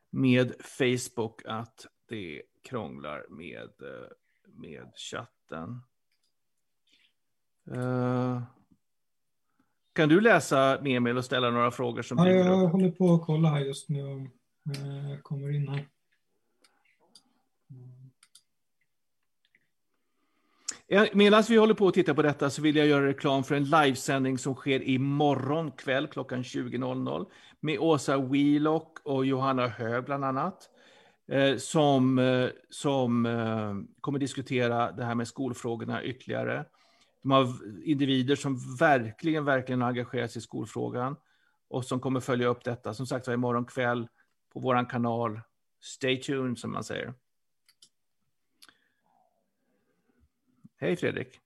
Med Facebook att det krånglar med, eh, med chatten. Uh, kan du läsa Emil och ställa några frågor? Som ja, jag upp? håller på att kolla här just nu. Jag eh, kommer in här. Medan vi håller på att titta på detta så vill jag göra reklam för en livesändning som sker imorgon kväll klockan 20.00 med Åsa Wheelock och Johanna Hög bland annat. Eh, som, eh, som eh, kommer diskutera det här med skolfrågorna ytterligare. De har individer som verkligen, verkligen engagerat sig i skolfrågan och som kommer följa upp detta. Som sagt var imorgon kväll på vår kanal. Stay tuned som man säger. Hej Fredrik.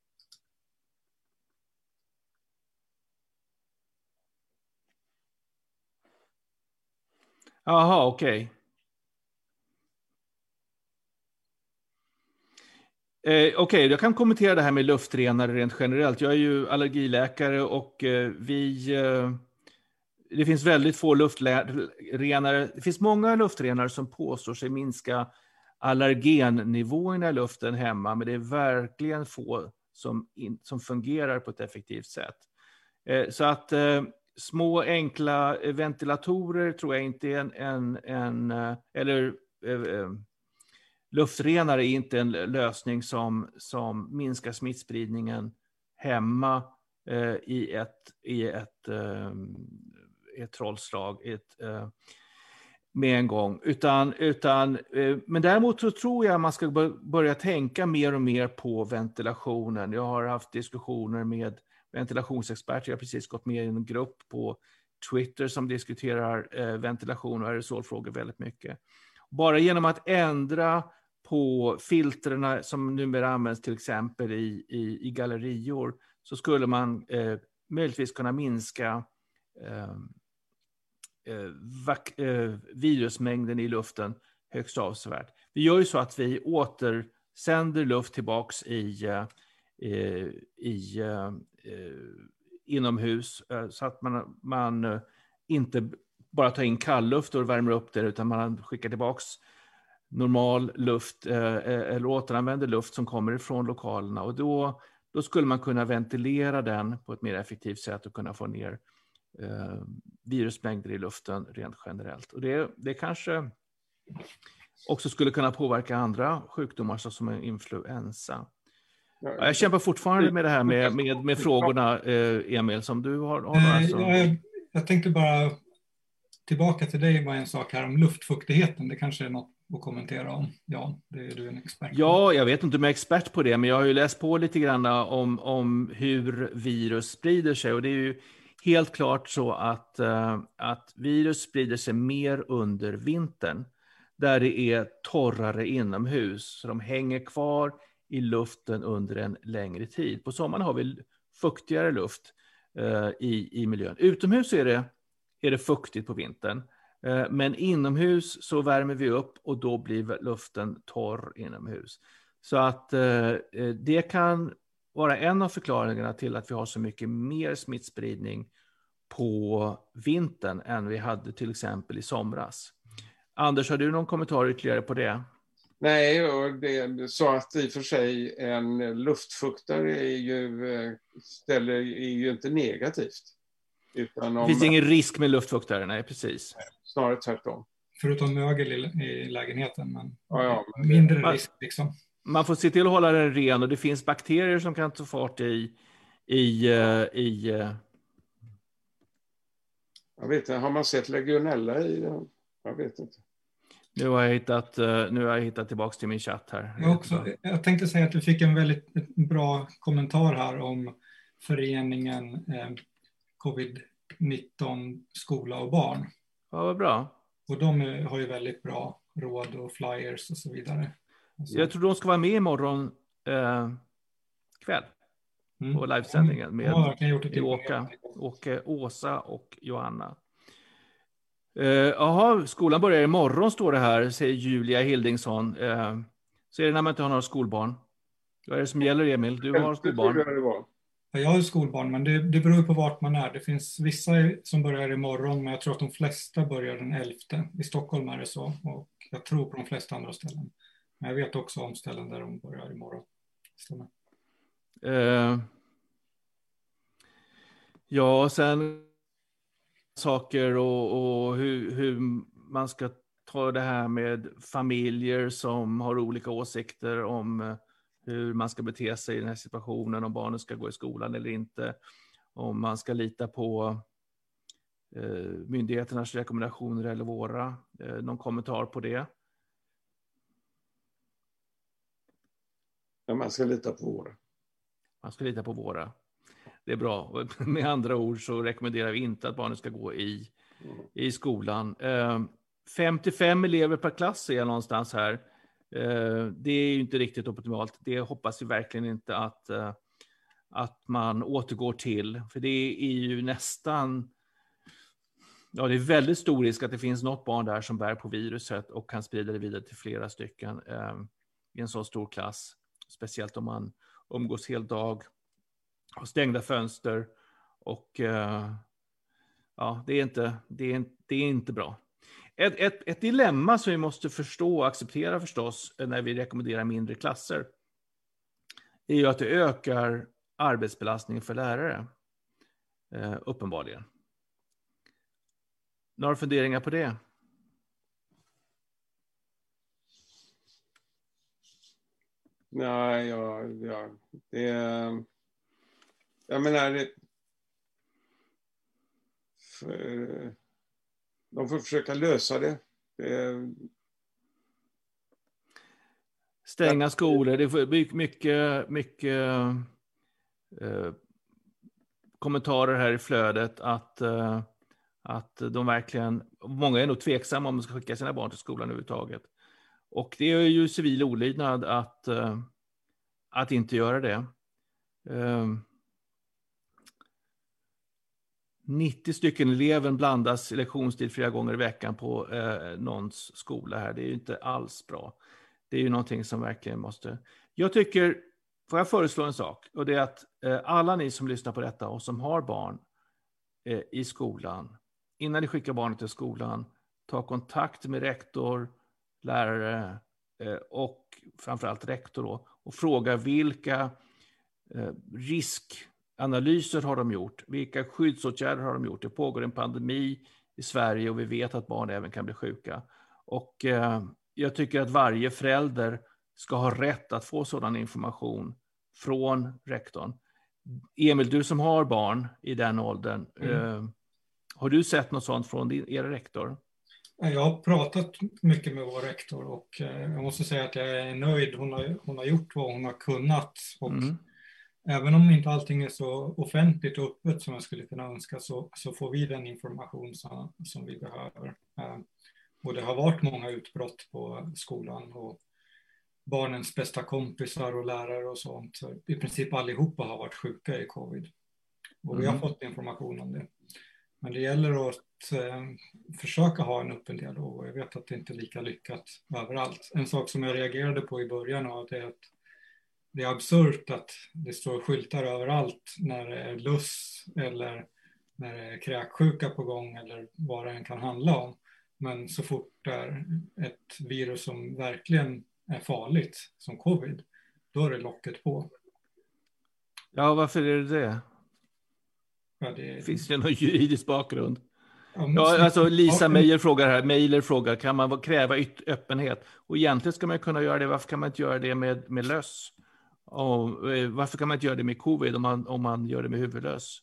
Jaha, okej. Okay. Eh, Okej, okay, jag kan kommentera det här med luftrenare rent generellt. Jag är ju allergiläkare och eh, vi... Eh, det finns väldigt få luftrenare. Det finns många luftrenare som påstår sig minska allergennivåerna i luften hemma, men det är verkligen få som, in, som fungerar på ett effektivt sätt. Eh, så att eh, små enkla eh, ventilatorer tror jag inte är en, en, en eh, eller eh, eh luftrenare är inte en lösning som, som minskar smittspridningen hemma eh, i ett, i ett, eh, ett trollslag. Ett, eh, med en gång. Utan, utan, eh, men däremot så tror jag man ska börja tänka mer och mer på ventilationen. Jag har haft diskussioner med ventilationsexperter. Jag har precis gått med i en grupp på Twitter som diskuterar eh, ventilation och aerosolfrågor väldigt mycket. Bara genom att ändra på filtrerna som numera används till exempel i, i, i gallerior så skulle man eh, möjligtvis kunna minska eh, eh, vak, eh, virusmängden i luften högst avsevärt. Vi gör ju så att vi återsänder luft tillbaks i, eh, i, eh, inomhus eh, så att man, man inte bara tar in kallluft och värmer upp det utan man skickar tillbaks normal luft eh, eller återanvänder luft som kommer ifrån lokalerna. Och då, då skulle man kunna ventilera den på ett mer effektivt sätt och kunna få ner eh, virusmängder i luften rent generellt. Och det, det kanske också skulle kunna påverka andra sjukdomar såsom influensa. Jag kämpar fortfarande med det här med, med, med frågorna, eh, Emil, som du har. har alltså. jag, jag tänkte bara tillbaka till dig bara en sak här om luftfuktigheten. Det kanske är något att kommentera om. Ja, det är du en expert på. Ja, jag vet inte om jag är expert på det, men jag har ju läst på lite grann om, om hur virus sprider sig. Och det är ju helt klart så att, eh, att virus sprider sig mer under vintern, där det är torrare inomhus. Så de hänger kvar i luften under en längre tid. På sommaren har vi fuktigare luft eh, i, i miljön. Utomhus är det, är det fuktigt på vintern. Eh, men inomhus så värmer vi upp och då blir luften torr inomhus. Så att eh, eh, det kan vara en av förklaringarna till att vi har så mycket mer smittspridning på vintern än vi hade till exempel i somras. Anders, har du någon kommentar ytterligare på det? Nej, och det, så att i och för sig en luftfuktare är ju, ställer, är ju inte negativt. Utan om... Det finns ingen risk med luftfuktare, nej precis. Snarare tvärtom. Förutom mögel i, i lägenheten, men, ja, ja, men mindre det... risk liksom. Man får se till att hålla den ren och det finns bakterier som kan ta fart i... i, uh, i uh... Jag vet inte, har man sett legionella i? Jag vet inte. Nu har jag hittat, nu har jag hittat tillbaka till min chatt här. Jag, också, jag tänkte säga att du fick en väldigt bra kommentar här om föreningen eh, covid-19 skola och barn. Ja, vad bra. Och de har ju väldigt bra råd och flyers och så vidare. Så. Jag tror de ska vara med imorgon eh, kväll mm. på livesändningen med ja, Åka, Åke, Åsa och Johanna. Eh, jaha, uh, skolan börjar imorgon står det här, säger Julia Hildingsson. Uh, så är det när man inte har några skolbarn. Vad är det som gäller, Emil? Du har skolbarn. Jag har skolbarn, men det, det beror på vart man är. Det finns vissa som börjar imorgon, men jag tror att de flesta börjar den 11. I Stockholm är det så, och jag tror på de flesta andra ställen. Men jag vet också om ställen där de börjar imorgon. Stämmer. Uh, ja, sen saker och, och hur, hur man ska ta det här med familjer som har olika åsikter om eh, hur man ska bete sig i den här situationen, om barnen ska gå i skolan eller inte, om man ska lita på eh, myndigheternas rekommendationer eller våra. Eh, någon kommentar på det? Ja, man ska lita på våra. Man ska lita på våra. Det är bra. [LAUGHS] Med andra ord så rekommenderar vi inte att barnen ska gå i, i skolan. 55 elever per klass är jag någonstans här. Eh, det är inte riktigt optimalt. Det hoppas vi verkligen inte att, eh, att man återgår till. För det är ju nästan ja, det är väldigt stor risk att det finns något barn där som bär på viruset och kan sprida det vidare till flera stycken eh, i en så stor klass. Speciellt om man umgås hel dag, har stängda fönster och ja, det är inte, det är, det är inte bra. Ett, ett, ett dilemma som vi måste förstå och acceptera förstås eh, när vi rekommenderar mindre klasser är ju att det ökar arbetsbelastningen för lärare, eh, uppenbarligen. Några funderingar på det? Nej, ja, ja det... Jag menar... För, de får försöka lösa det. det Stänga skolor, det är mycket, mycket eh, kommentarer här i flödet att eh, att de verkligen, många är nog tveksamma om de ska skicka sina barn till skolan överhuvudtaget. Och det är ju civil olydnad att, eh, att inte göra det. Eh, 90 stycken elever blandas i lektionstid flera gånger i veckan på eh, någons skola här. Det är ju inte alls bra. Det är ju någonting som verkligen måste... Jag tycker, får jag föreslå en sak? Och det är att eh, alla ni som lyssnar på detta och som har barn eh, i skolan, innan ni skickar barnet till skolan, ta kontakt med rektor, lärare eh, och framförallt rektor då, och fråga vilka eh, riskanalyser har de gjort? Vilka skyddsåtgärder har de gjort? Det pågår en pandemi i Sverige och vi vet att barn även kan bli sjuka. Och eh, jag tycker att varje förälder ska ha rätt att få sådan information från rektorn. Emil, du som har barn i den åldern, mm. Har du sett något sånt från din, er rektor? Jag har pratat mycket med vår rektor och eh, jag måste säga att jag är nöjd. Hon har, hon har gjort vad hon har kunnat. Och mm. Även om inte allting är så offentligt och öppet som jag skulle kunna önska så, så får vi den information som, som vi behöver. Eh, och det har varit många utbrott på skolan och barnens bästa kompisar och lärare och sånt. I princip allihopa har varit sjuka i covid. Och mm. vi har mm. fått information om det. Men det gäller att eh, försöka ha en öppen dialog och jag vet att det inte är lika lyckat överallt. En sak som jag reagerade på i början av det är att det är absurt att det står skyltar överallt när det är luss eller när det är kräksjuka på gång eller vad det än kan handla om. Men så fort det är ett virus som verkligen är farligt, som covid, då är det locket på. Ja, varför är det det? Ja, det... Finns det någon juridisk bakgrund? Ja, alltså Lisa Meijer frågar här, Mejler frågar, kan man kräva öppenhet? Och egentligen ska man kunna göra det, varför kan man inte göra det med, med löss? Och, eh, varför kan man inte göra det med covid om man, om man gör det med huvudlös?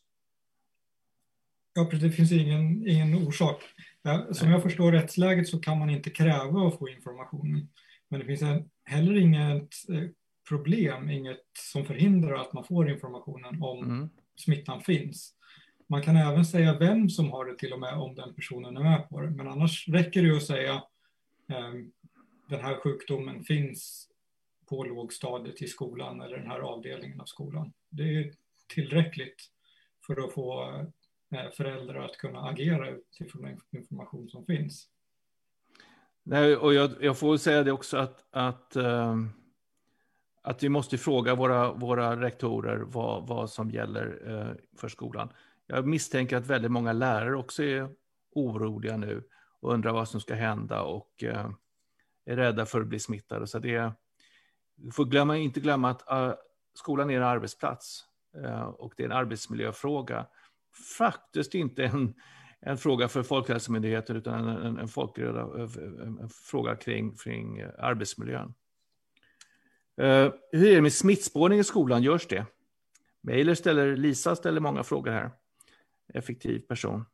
Ja, det finns ingen, ingen orsak. Ja, som jag förstår rättsläget så kan man inte kräva att få informationen. Men det finns heller inget eh, problem, inget som förhindrar att man får informationen om mm. smittan finns. Man kan även säga vem som har det till och med om den personen är med på det. Men annars räcker det att säga eh, den här sjukdomen finns på lågstadiet i skolan eller den här avdelningen av skolan. Det är tillräckligt för att få eh, föräldrar att kunna agera utifrån den information som finns. Nej, och jag, jag får säga det också att, att, ehm, att vi måste fråga våra, våra rektorer vad, vad som gäller eh, för skolan. Jag misstänker att väldigt många lärare också är oroliga nu och undrar vad som ska hända och eh, är rädda för att bli smittade. Så det, vi får glömma, inte glömma att uh, skolan är en arbetsplats uh, och det är en arbetsmiljöfråga. Faktiskt inte en, en fråga för Folkhälsomyndigheten utan en, en, en, folkreda, en fråga kring, kring arbetsmiljön. Uh, hur är det med smittspårning i skolan? Görs det? Mailer ställer, Lisa ställer många frågor här effektiv person.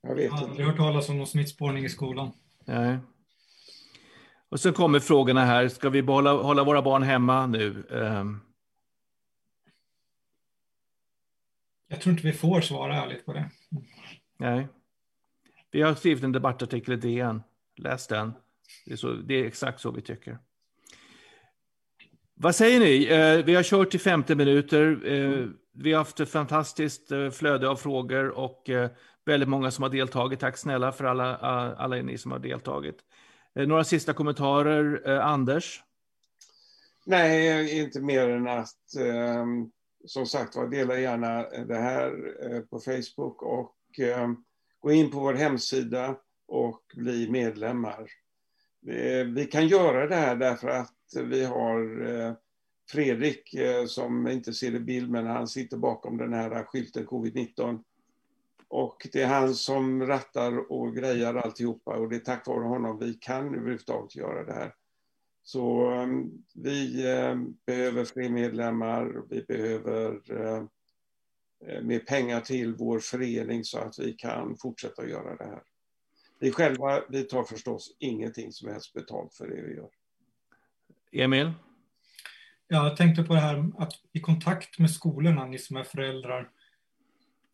Jag vet inte. Jag har aldrig hört talas om någon smittspårning i skolan. Nej. Och så kommer frågorna här. Ska vi behålla, hålla våra barn hemma nu? Um... Jag tror inte vi får svara ärligt på det. Nej. Vi har skrivit en debattartikel i DN. Läs den. Det är, så, det är exakt så vi tycker. Vad säger ni? Eh, vi har kört i 50 minuter. Eh, vi har haft ett fantastiskt eh, flöde av frågor och eh, väldigt många som har deltagit. Tack snälla för alla, alla ni som har deltagit. Eh, några sista kommentarer, eh, Anders? Nej, inte mer än att ehm, som sagt var, dela gärna eh, det här eh, på Facebook och ehm, gå in på vår hemsida och bli medlemmar. Vi kan göra det här därför att vi har Fredrik, som inte ser i bild, men han sitter bakom den här skylten covid-19 och det är han som rattar och grejar alltihopa och det är tack vare honom vi kan överhuvudtaget göra det här. Så um, vi um, behöver fler medlemmar, vi behöver uh, mer pengar till vår förening så att vi kan fortsätta göra det här. Vi själva, vi tar förstås ingenting som helst betalt för det vi gör. Emil? Jag tänkte på det här att i kontakt med skolorna, ni som är föräldrar,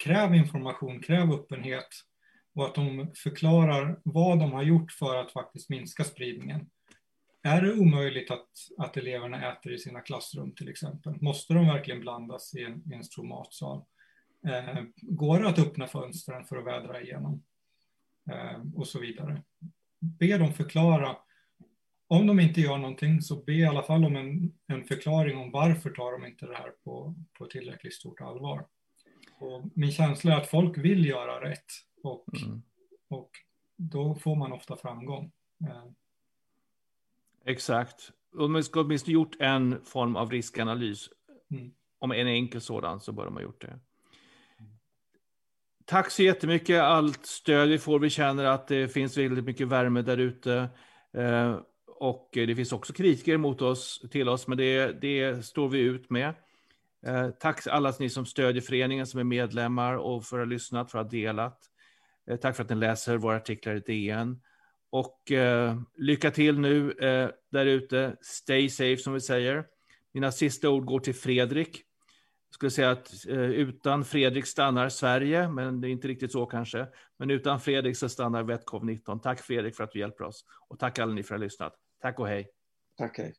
kräv information, kräv öppenhet och att de förklarar vad de har gjort för att faktiskt minska spridningen. Är det omöjligt att, att eleverna äter i sina klassrum till exempel? Måste de verkligen blandas i en, i en stor matsal? Eh, går det att öppna fönstren för att vädra igenom? Eh, och så vidare. Be dem förklara. Om de inte gör någonting så be i alla fall om en, en förklaring om varför tar de inte det här på, på tillräckligt stort allvar. Och min känsla är att folk vill göra rätt och, mm. och då får man ofta framgång. Eh. Exakt. Om man ska åtminstone gjort en form av riskanalys, mm. om en enkel sådan, så bör de ha gjort det. Tack så jättemycket. Allt stöd vi får. Vi känner att det finns väldigt mycket värme där ute. Eh, och det finns också kritiker mot oss, till oss, men det, det står vi ut med. Eh, tack alla ni som stödjer föreningen, som är medlemmar och för att ha lyssnat, för att ha delat. Eh, tack för att ni läser våra artiklar i DN. Och eh, lycka till nu eh, där ute. Stay safe som vi säger. Mina sista ord går till Fredrik. Jag skulle säga att eh, utan Fredrik stannar Sverige, men det är inte riktigt så kanske. Men utan Fredrik så stannar Vetcov 19. Tack Fredrik för att du hjälper oss. Och tack alla ni för att ha lyssnat. Tack och hej. Tack hej.